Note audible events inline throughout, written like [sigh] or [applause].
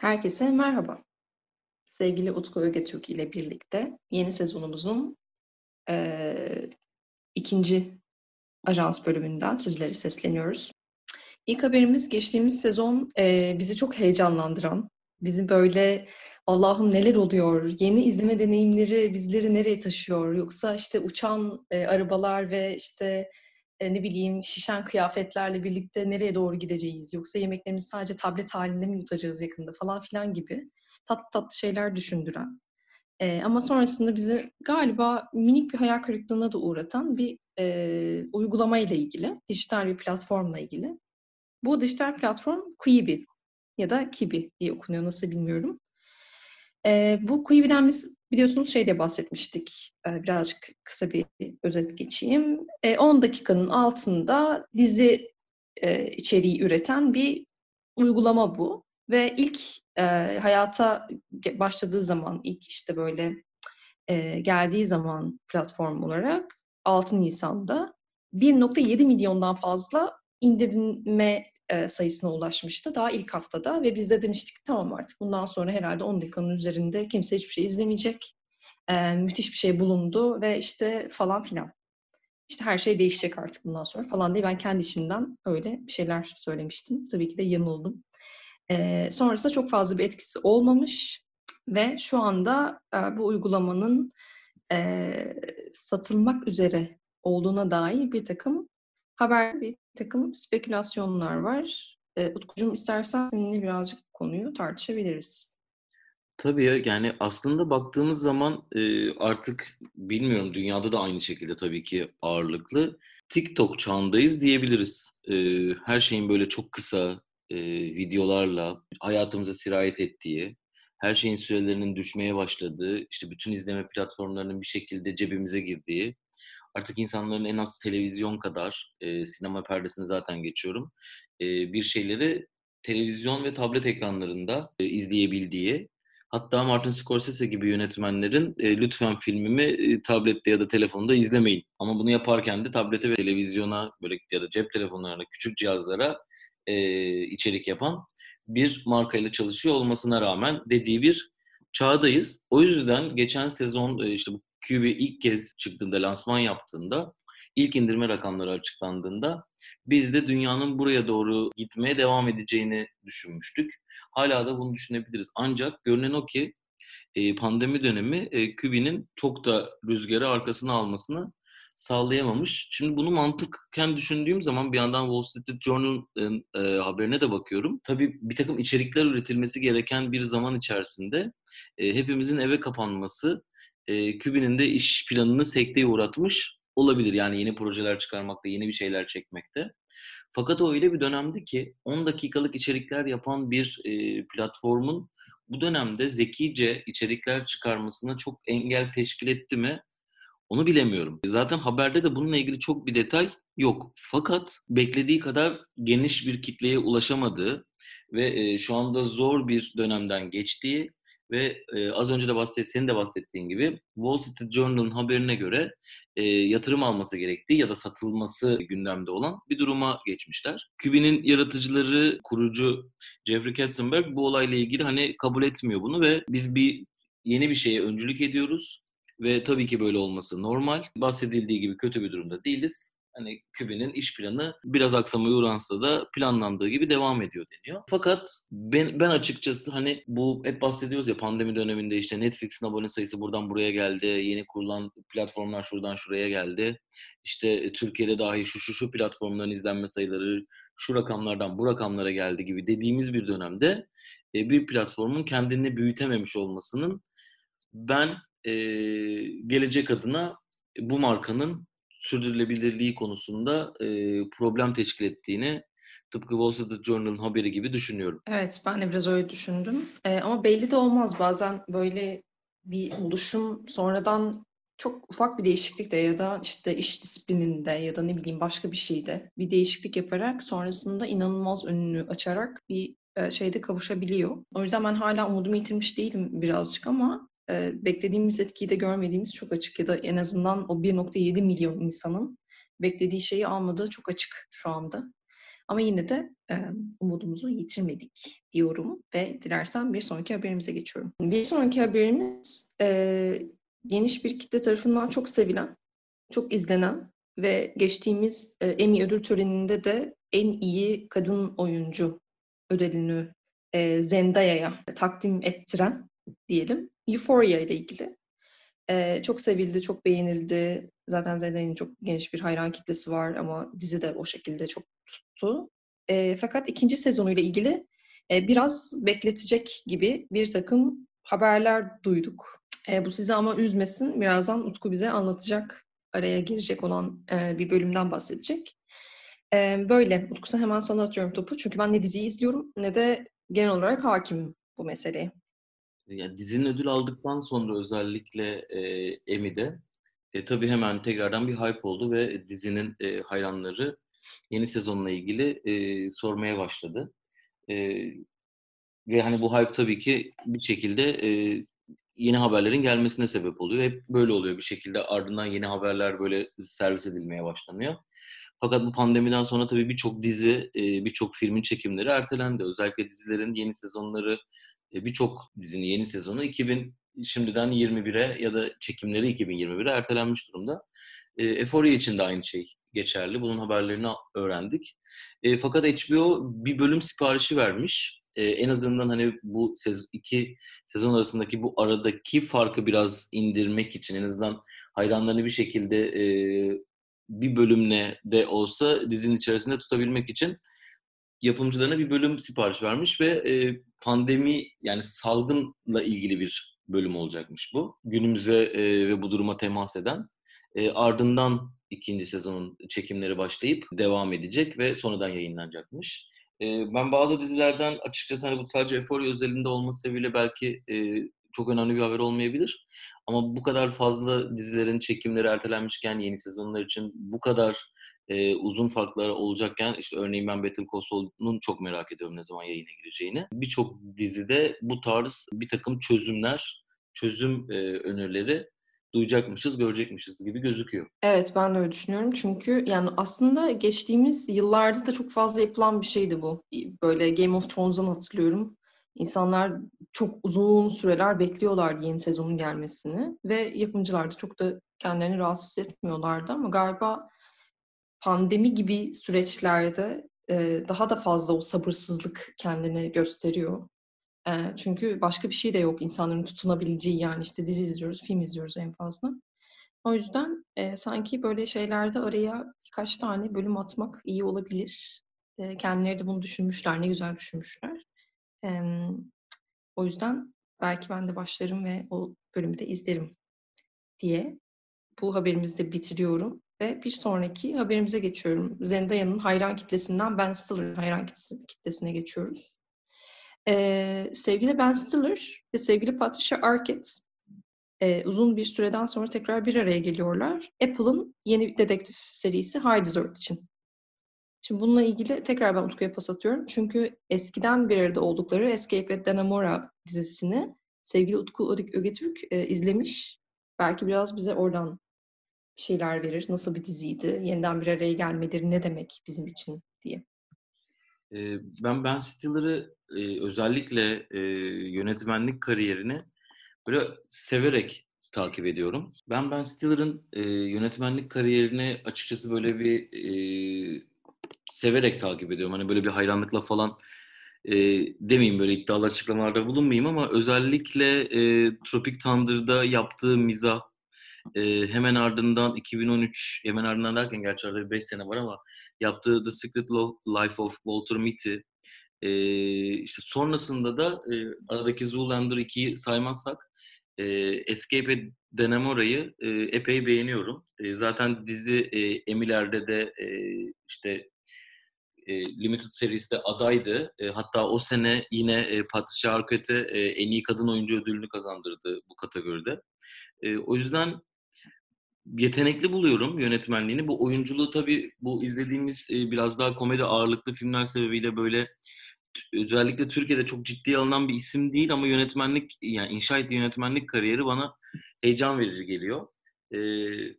Herkese merhaba. Sevgili Utku Ögetürk ile birlikte yeni sezonumuzun eee, ikinci ajans bölümünden sizlere sesleniyoruz. İlk haberimiz geçtiğimiz sezon eee, bizi çok heyecanlandıran, bizi böyle Allah'ım neler oluyor, yeni izleme deneyimleri bizleri nereye taşıyor, yoksa işte uçan e, arabalar ve işte e, ne bileyim şişen kıyafetlerle birlikte nereye doğru gideceğiz, yoksa yemeklerimizi sadece tablet halinde mi yutacağız yakında falan filan gibi tatlı tatlı şeyler düşündüren. E, ama sonrasında bizi galiba minik bir hayal kırıklığına da uğratan bir e, uygulama ile ilgili, dijital bir platformla ilgili. Bu dijital platform Quibi ya da Kibi diye okunuyor nasıl bilmiyorum. E, bu Quibi'den biz biliyorsunuz şeyde bahsetmiştik. E, birazcık kısa bir özet geçeyim. E, 10 dakikanın altında dizi e, içeriği üreten bir uygulama bu. Ve ilk e, hayata başladığı zaman, ilk işte böyle e, geldiği zaman platform olarak 6 Nisan'da 1.7 milyondan fazla indirme e, sayısına ulaşmıştı daha ilk haftada ve biz de demiştik tamam artık bundan sonra herhalde 10 dakikanın üzerinde kimse hiçbir şey izlemeyecek. E, müthiş bir şey bulundu ve işte falan filan. İşte her şey değişecek artık bundan sonra falan diye ben kendi içimden öyle bir şeyler söylemiştim. Tabii ki de yanıldım. E, sonrasında çok fazla bir etkisi olmamış ve şu anda e, bu uygulamanın e, satılmak üzere olduğuna dair bir takım haber, bir takım spekülasyonlar var. E, Utkucuğum istersen seninle birazcık konuyu tartışabiliriz. Tabii ya yani aslında baktığımız zaman e, artık bilmiyorum dünyada da aynı şekilde tabii ki ağırlıklı. TikTok çağındayız diyebiliriz. E, her şeyin böyle çok kısa e, videolarla hayatımıza sirayet ettiği, her şeyin sürelerinin düşmeye başladığı, işte bütün izleme platformlarının bir şekilde cebimize girdiği, artık insanların en az televizyon kadar, e, sinema perdesini zaten geçiyorum, e, bir şeyleri televizyon ve tablet ekranlarında e, izleyebildiği, hatta Martin Scorsese gibi yönetmenlerin e, lütfen filmimi e, tablette ya da telefonda izlemeyin. Ama bunu yaparken de tablete ve televizyona böyle ya da cep telefonlarına, küçük cihazlara e, içerik yapan bir markayla çalışıyor olmasına rağmen dediği bir çağdayız. O yüzden geçen sezon işte bu QB ilk kez çıktığında, lansman yaptığında, ilk indirme rakamları açıklandığında biz de dünyanın buraya doğru gitmeye devam edeceğini düşünmüştük. Hala da bunu düşünebiliriz. Ancak görünen o ki e, pandemi dönemi e, QB'nin çok da rüzgarı arkasına almasını sağlayamamış. Şimdi bunu mantıkken düşündüğüm zaman bir yandan Wall Street Journal'ın e, haberine de bakıyorum. Tabii bir takım içerikler üretilmesi gereken bir zaman içerisinde e, hepimizin eve kapanması e, Kübi'nin de iş planını sekteye uğratmış olabilir. Yani yeni projeler çıkarmakta, yeni bir şeyler çekmekte. Fakat o öyle bir dönemdi ki 10 dakikalık içerikler yapan bir e, platformun bu dönemde zekice içerikler çıkarmasına çok engel teşkil etti mi? Onu bilemiyorum. Zaten haberde de bununla ilgili çok bir detay yok. Fakat beklediği kadar geniş bir kitleye ulaşamadığı ve e, şu anda zor bir dönemden geçtiği ve e, az önce de bahset, senin de bahsettiğin gibi Wall Street Journal'ın haberine göre e, yatırım alması gerektiği ya da satılması gündemde olan bir duruma geçmişler. Kübi'nin yaratıcıları, kurucu Jeffrey Katzenberg bu olayla ilgili hani kabul etmiyor bunu ve biz bir yeni bir şeye öncülük ediyoruz ve tabii ki böyle olması normal. Bahsedildiği gibi kötü bir durumda değiliz hani Kübi'nin iş planı biraz aksamaya uğransa da planlandığı gibi devam ediyor deniyor. Fakat ben, ben açıkçası hani bu hep bahsediyoruz ya pandemi döneminde işte Netflix'in abone sayısı buradan buraya geldi. Yeni kurulan platformlar şuradan şuraya geldi. İşte e, Türkiye'de dahi şu şu şu platformların izlenme sayıları şu rakamlardan bu rakamlara geldi gibi dediğimiz bir dönemde e, bir platformun kendini büyütememiş olmasının ben e, gelecek adına bu markanın sürdürülebilirliği konusunda e, problem teşkil ettiğini tıpkı Wall Street Journal'ın haberi gibi düşünüyorum. Evet, ben de biraz öyle düşündüm. E, ama belli de olmaz. Bazen böyle bir oluşum sonradan çok ufak bir değişiklikte ya da işte iş disiplininde ya da ne bileyim başka bir şeyde bir değişiklik yaparak sonrasında inanılmaz önünü açarak bir şeyde kavuşabiliyor. O yüzden ben hala umudumu yitirmiş değilim birazcık ama e, beklediğimiz etkiyi de görmediğimiz çok açık ya da en azından o 1.7 milyon insanın beklediği şeyi almadığı çok açık şu anda. Ama yine de e, umudumuzu yitirmedik diyorum ve dilersen bir sonraki haberimize geçiyorum. Bir sonraki haberimiz e, geniş bir kitle tarafından çok sevilen, çok izlenen ve geçtiğimiz e, Emmy ödül töreninde de en iyi kadın oyuncu ödülünü e, Zendaya'ya takdim ettiren diyelim Euphoria ile ilgili. E, çok sevildi, çok beğenildi. Zaten Zendaya'nın çok geniş bir hayran kitlesi var ama dizi de o şekilde çok tuttu. E, fakat ikinci sezonuyla ilgili e, biraz bekletecek gibi bir takım haberler duyduk. E, bu sizi ama üzmesin. Birazdan Utku bize anlatacak, araya girecek olan e, bir bölümden bahsedecek. E, böyle. Utku hemen sana atıyorum topu. Çünkü ben ne diziyi izliyorum ne de genel olarak hakimim bu meseleye. Yani dizinin ödül aldıktan sonra özellikle e, Emmy'de e, tabii hemen tekrardan bir hype oldu ve dizinin e, hayranları yeni sezonla ilgili e, sormaya başladı. E, ve hani bu hype tabii ki bir şekilde e, yeni haberlerin gelmesine sebep oluyor. Hep böyle oluyor bir şekilde ardından yeni haberler böyle servis edilmeye başlanıyor. Fakat bu pandemiden sonra tabii birçok dizi, e, birçok filmin çekimleri ertelendi. Özellikle dizilerin yeni sezonları, birçok dizinin yeni sezonu 2000 şimdiden 21'e ya da çekimleri 2021'e ertelenmiş durumda. E, Euphoria için de aynı şey geçerli. Bunun haberlerini öğrendik. E, fakat HBO bir bölüm siparişi vermiş. E, en azından hani bu sez iki sezon arasındaki bu aradaki farkı biraz indirmek için en azından hayranlarını bir şekilde e, bir bölümle de olsa dizinin içerisinde tutabilmek için yapımcılarına bir bölüm sipariş vermiş ve e, pandemi yani salgınla ilgili bir bölüm olacakmış bu. Günümüze e, ve bu duruma temas eden. E, ardından ikinci sezonun çekimleri başlayıp devam edecek ve sonradan yayınlanacakmış. E, ben bazı dizilerden açıkçası hani bu sadece Euphoria özelinde olması sebebiyle belki e, çok önemli bir haber olmayabilir. Ama bu kadar fazla dizilerin çekimleri ertelenmişken yeni sezonlar için bu kadar e, uzun farklar olacakken işte örneğin ben Better Call Saul'un çok merak ediyorum ne zaman yayına gireceğini. Birçok dizide bu tarz bir takım çözümler, çözüm e, önerileri duyacakmışız, görecekmişiz gibi gözüküyor. Evet ben de öyle düşünüyorum. Çünkü yani aslında geçtiğimiz yıllarda da çok fazla yapılan bir şeydi bu. Böyle Game of Thrones'dan hatırlıyorum. İnsanlar çok uzun süreler bekliyorlardı yeni sezonun gelmesini ve yapımcılar da çok da kendilerini rahatsız etmiyorlardı ama galiba pandemi gibi süreçlerde e, daha da fazla o sabırsızlık kendini gösteriyor. E, çünkü başka bir şey de yok insanların tutunabileceği yani işte dizi izliyoruz, film izliyoruz en fazla. O yüzden e, sanki böyle şeylerde araya birkaç tane bölüm atmak iyi olabilir. E, kendileri de bunu düşünmüşler, ne güzel düşünmüşler. E, o yüzden belki ben de başlarım ve o bölümü de izlerim diye bu haberimizi de bitiriyorum. Ve bir sonraki haberimize geçiyorum. Zendaya'nın hayran kitlesinden Ben Stiller'ın hayran kitlesine geçiyoruz. Ee, sevgili Ben Stiller ve sevgili Patricia Arquette e, uzun bir süreden sonra tekrar bir araya geliyorlar. Apple'ın yeni dedektif serisi High Desert için. Şimdi bununla ilgili tekrar ben Utku'ya pas atıyorum. Çünkü eskiden bir arada oldukları Escape at Dannemora dizisini sevgili Utku Ögetürk e, izlemiş. Belki biraz bize oradan şeyler verir. Nasıl bir diziydi? Yeniden bir araya gelmeleri ne demek bizim için diye. Ben Ben Stiller'ı özellikle yönetmenlik kariyerini böyle severek takip ediyorum. Ben Ben Stiller'ın yönetmenlik kariyerini açıkçası böyle bir severek takip ediyorum. Hani böyle bir hayranlıkla falan e, demeyeyim böyle iddialı açıklamalarda bulunmayayım ama özellikle e, Tropic Thunder'da yaptığı mizah e, hemen ardından 2013, hemen ardından derken gerçi arada 5 sene var ama yaptığı The Secret Life of Walter Mitty, e, işte sonrasında da e, aradaki Zoolander 2'yi saymazsak e, Escape at Dannemora'yı e, epey beğeniyorum. E, zaten dizi e, Emmy'lerde de e, işte e, Limited seriste adaydı. E, hatta o sene yine e, Patricia Arquette e, en iyi kadın oyuncu ödülünü kazandırdı bu kategoride. E, o yüzden yetenekli buluyorum yönetmenliğini. Bu oyunculuğu tabii bu izlediğimiz e, biraz daha komedi ağırlıklı filmler sebebiyle böyle özellikle Türkiye'de çok ciddiye alınan bir isim değil ama yönetmenlik yani inşa ettiği yönetmenlik kariyeri bana heyecan verici geliyor. Ee,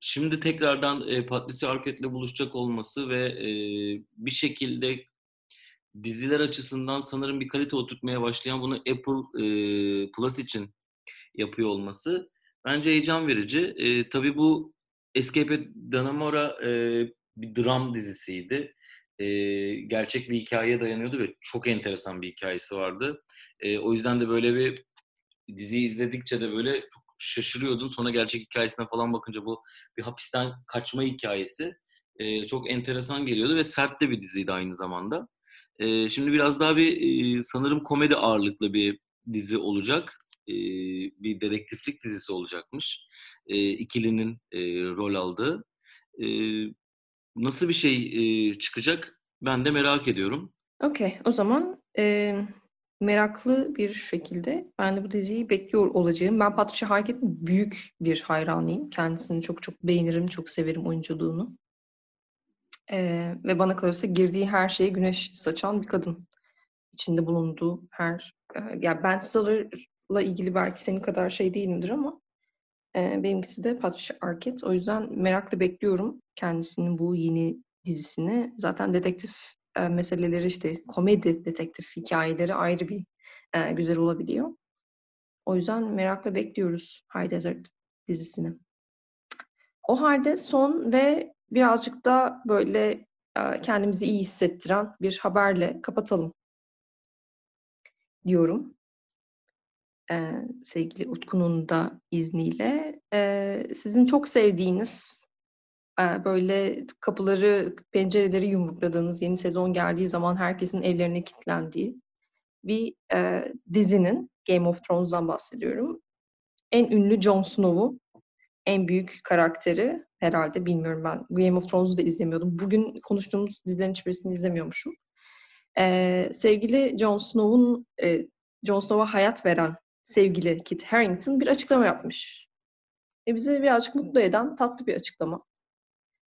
şimdi tekrardan e, Patricia Arquette'le buluşacak olması ve e, bir şekilde diziler açısından sanırım bir kalite oturtmaya başlayan bunu Apple e, Plus için yapıyor olması bence heyecan verici. E, tabii bu Escape at Dannemora e, bir dram dizisiydi. E, gerçek bir hikayeye dayanıyordu ve çok enteresan bir hikayesi vardı. E, o yüzden de böyle bir diziyi izledikçe de böyle çok şaşırıyordun. Sonra gerçek hikayesine falan bakınca bu bir hapisten kaçma hikayesi e, çok enteresan geliyordu ve sert de bir diziydi aynı zamanda. E, şimdi biraz daha bir e, sanırım komedi ağırlıklı bir dizi olacak. E, bir dedektiflik dizisi olacakmış. E, ikilinin e, rol aldığı. E, nasıl bir şey e, çıkacak ben de merak ediyorum. Okey, o zaman e, meraklı bir şekilde ben de bu diziyi bekliyor olacağım. Ben Patricia Arquette'in büyük bir hayranıyım. Kendisini çok çok beğenirim, çok severim oyunculuğunu. Ee, ve bana kalırsa girdiği her şeye güneş saçan bir kadın. İçinde bulunduğu her... E, yani Ben Stiller'la ilgili belki senin kadar şey değilimdir ama e, benimkisi de Patricia Arquette. O yüzden merakla bekliyorum kendisinin bu yeni dizisini. Zaten dedektif e, meseleleri işte komedi detektif hikayeleri ayrı bir e, güzel olabiliyor. O yüzden merakla bekliyoruz High Desert dizisini. O halde son ve birazcık da böyle e, kendimizi iyi hissettiren bir haberle kapatalım diyorum. E, sevgili Utku'nun da izniyle. E, sizin çok sevdiğiniz böyle kapıları, pencereleri yumrukladığınız yeni sezon geldiği zaman herkesin evlerine kilitlendiği bir e, dizinin Game of Thrones'dan bahsediyorum. En ünlü Jon Snow'u, en büyük karakteri herhalde bilmiyorum ben. Game of Thrones'u da izlemiyordum. Bugün konuştuğumuz dizilerin hiçbirisini izlemiyormuşum. E, sevgili Jon Snow'un e, Jon Snow'a hayat veren sevgili Kit Harington bir açıklama yapmış. E, bizi birazcık mutlu eden tatlı bir açıklama.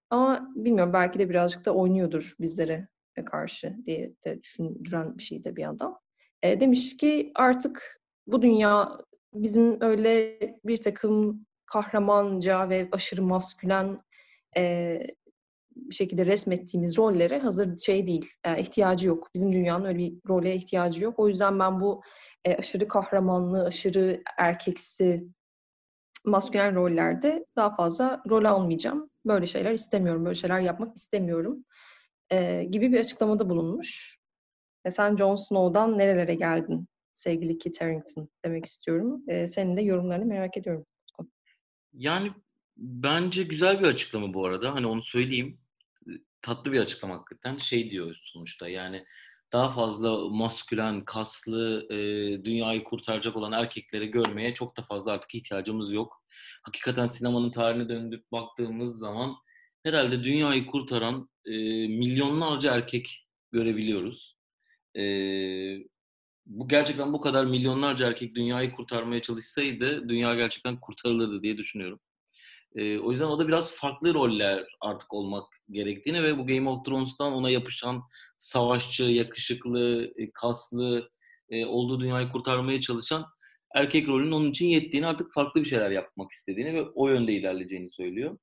Ama bilmiyorum belki de birazcık da oynuyordur bizlere karşı diye de düşündüren bir şey de bir yandan. E, demiş ki artık bu dünya bizim öyle bir takım kahramanca ve aşırı maskülen e, bir şekilde resmettiğimiz rollere hazır şey değil, e, ihtiyacı yok. Bizim dünyanın öyle bir role ihtiyacı yok. O yüzden ben bu e, aşırı kahramanlı, aşırı erkeksi, maskülen rollerde daha fazla rol almayacağım böyle şeyler istemiyorum, böyle şeyler yapmak istemiyorum e, gibi bir açıklamada bulunmuş. E, sen Jon Snow'dan nerelere geldin sevgili Kit Harington demek istiyorum. E, senin de yorumlarını merak ediyorum. Yani bence güzel bir açıklama bu arada. Hani onu söyleyeyim. Tatlı bir açıklama hakikaten. Şey diyor sonuçta yani daha fazla maskülen, kaslı, e, dünyayı kurtaracak olan erkekleri görmeye çok da fazla artık ihtiyacımız yok hakikaten sinemanın tarihine döndük baktığımız zaman herhalde dünyayı kurtaran e, milyonlarca erkek görebiliyoruz. E, bu gerçekten bu kadar milyonlarca erkek dünyayı kurtarmaya çalışsaydı dünya gerçekten kurtarılırdı diye düşünüyorum. E, o yüzden o da biraz farklı roller artık olmak gerektiğini ve bu Game of Thrones'tan ona yapışan savaşçı, yakışıklı, e, kaslı, e, olduğu dünyayı kurtarmaya çalışan erkek rolünün onun için yettiğini artık farklı bir şeyler yapmak istediğini ve o yönde ilerleyeceğini söylüyor.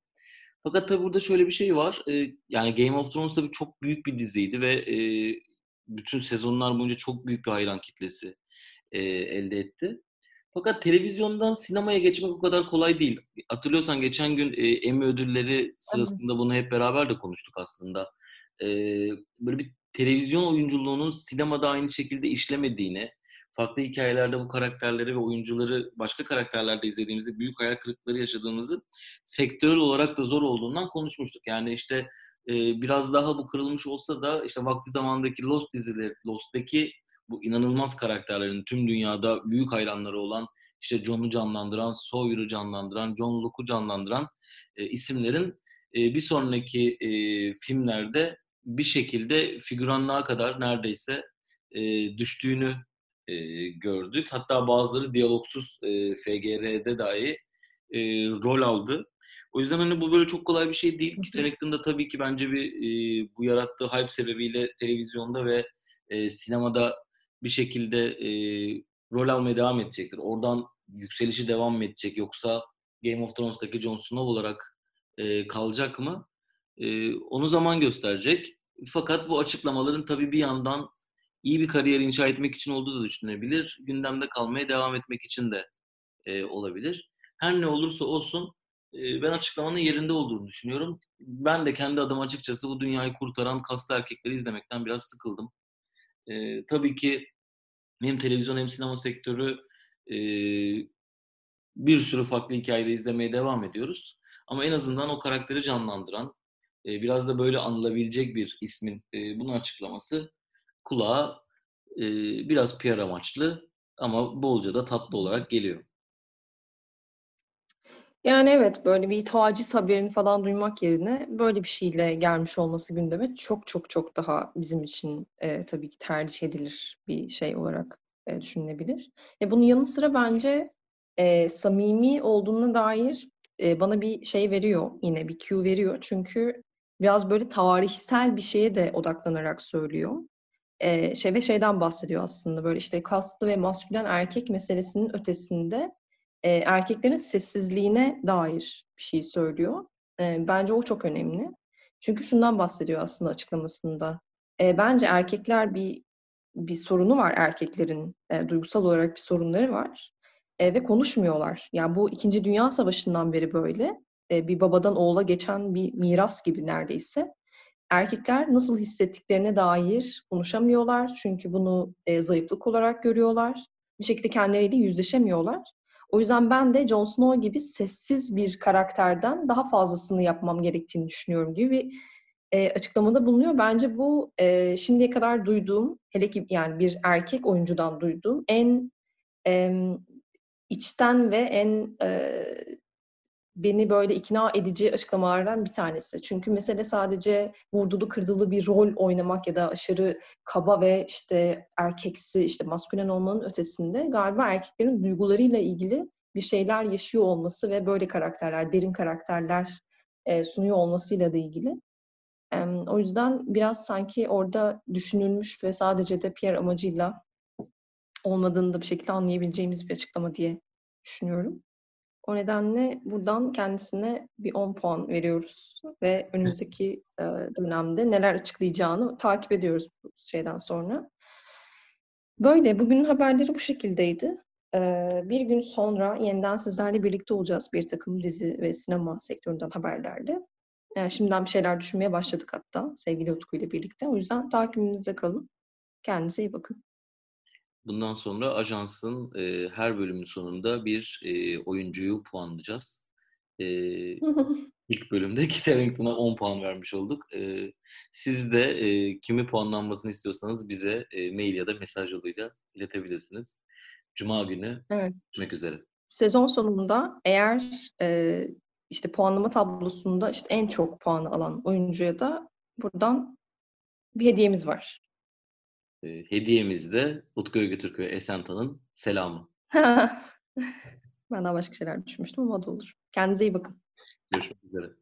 Fakat tabi burada şöyle bir şey var. E, yani Game of Thrones tabii çok büyük bir diziydi ve bütün sezonlar boyunca çok büyük bir hayran kitlesi elde etti. Fakat televizyondan sinemaya geçmek o kadar kolay değil. Hatırlıyorsan geçen gün Emmy ödülleri sırasında bunu hep beraber de konuştuk aslında. Böyle bir televizyon oyunculuğunun sinemada aynı şekilde işlemediğini, farklı hikayelerde bu karakterleri ve oyuncuları başka karakterlerde izlediğimizde büyük hayal kırıklıkları yaşadığımızı sektörel olarak da zor olduğundan konuşmuştuk. Yani işte e, biraz daha bu kırılmış olsa da işte vakti zamandaki Lost dizileri, Lost'taki bu inanılmaz karakterlerin tüm dünyada büyük hayranları olan işte John'u canlandıran, Sawyer'ı canlandıran, John Locke'u canlandıran e, isimlerin e, bir sonraki e, filmlerde bir şekilde figüranlığa kadar neredeyse e, düştüğünü e, gördük. Hatta bazıları diyalogsuz e, FGR'de dahi e, rol aldı. O yüzden hani bu böyle çok kolay bir şey değil. Harington da tabii ki bence bir e, bu yarattığı hype sebebiyle televizyonda ve e, sinemada bir şekilde e, rol almaya devam edecektir. Oradan yükselişi devam mı edecek yoksa Game of Thrones'taki Jon Snow olarak e, kalacak mı? Onu zaman gösterecek. Fakat bu açıklamaların tabii bir yandan iyi bir kariyer inşa etmek için olduğu da düşünebilir. Gündemde kalmaya devam etmek için de e, olabilir. Her ne olursa olsun e, ben açıklamanın yerinde olduğunu düşünüyorum. Ben de kendi adım açıkçası bu dünyayı kurtaran kaslı erkekleri izlemekten biraz sıkıldım. E, tabii ki hem televizyon hem sinema sektörü e, bir sürü farklı hikayede izlemeye devam ediyoruz. Ama en azından o karakteri canlandıran, biraz da böyle anılabilecek bir ismin e, bunu açıklaması kulağa biraz PR amaçlı ama bolca da tatlı olarak geliyor. Yani evet böyle bir taciz haberini falan duymak yerine böyle bir şeyle gelmiş olması gündeme çok çok çok daha bizim için e, tabii ki tercih edilir bir şey olarak e, düşünülebilir. E, bunun yanı sıra bence e, samimi olduğuna dair e, bana bir şey veriyor yine bir cue veriyor. Çünkü biraz böyle tarihsel bir şeye de odaklanarak söylüyor. E, şey ve şeyden bahsediyor aslında böyle işte kastı ve maskülen erkek meselesinin ötesinde e, erkeklerin sessizliğine dair bir şey söylüyor. E, bence o çok önemli. Çünkü şundan bahsediyor aslında açıklamasında. E, bence erkekler bir bir sorunu var erkeklerin e, duygusal olarak bir sorunları var e, ve konuşmuyorlar. Yani bu İkinci Dünya Savaşı'ndan beri böyle e, bir babadan oğula geçen bir miras gibi neredeyse. Erkekler nasıl hissettiklerine dair konuşamıyorlar çünkü bunu e, zayıflık olarak görüyorlar. Bir şekilde kendileriyle yüzleşemiyorlar. O yüzden ben de Jon Snow gibi sessiz bir karakterden daha fazlasını yapmam gerektiğini düşünüyorum gibi bir e, açıklamada bulunuyor. Bence bu e, şimdiye kadar duyduğum, hele ki yani bir erkek oyuncudan duyduğum en e, içten ve en e, beni böyle ikna edici açıklamalardan bir tanesi. Çünkü mesele sadece vurdulu kırdılı bir rol oynamak ya da aşırı kaba ve işte erkeksi, işte maskülen olmanın ötesinde galiba erkeklerin duygularıyla ilgili bir şeyler yaşıyor olması ve böyle karakterler, derin karakterler e, sunuyor olmasıyla da ilgili. O yüzden biraz sanki orada düşünülmüş ve sadece de PR amacıyla olmadığını da bir şekilde anlayabileceğimiz bir açıklama diye düşünüyorum. O nedenle buradan kendisine bir 10 puan veriyoruz ve önümüzdeki e, dönemde neler açıklayacağını takip ediyoruz bu şeyden sonra. Böyle bugünün haberleri bu şekildeydi. E, bir gün sonra yeniden sizlerle birlikte olacağız bir takım dizi ve sinema sektöründen haberlerle. Yani e, şimdiden bir şeyler düşünmeye başladık hatta sevgili Utku ile birlikte. O yüzden takibimizde kalın. Kendinize iyi bakın. Bundan sonra ajansın e, her bölümün sonunda bir e, oyuncuyu puanlayacağız. E, [laughs] ilk bölümde Kit Harington'a 10 puan vermiş olduk. E, siz de e, kimi puanlanmasını istiyorsanız bize e, mail ya da mesaj yoluyla iletebilirsiniz. Cuma günü evet. görüşmek üzere. Sezon sonunda eğer e, işte puanlama tablosunda işte en çok puanı alan oyuncuya da buradan bir hediyemiz var. E, hediyemiz de Utku Ögü ve Esenta'nın selamı. [laughs] ben daha başka şeyler düşünmüştüm ama o da olur. Kendinize iyi bakın. Görüşmek üzere.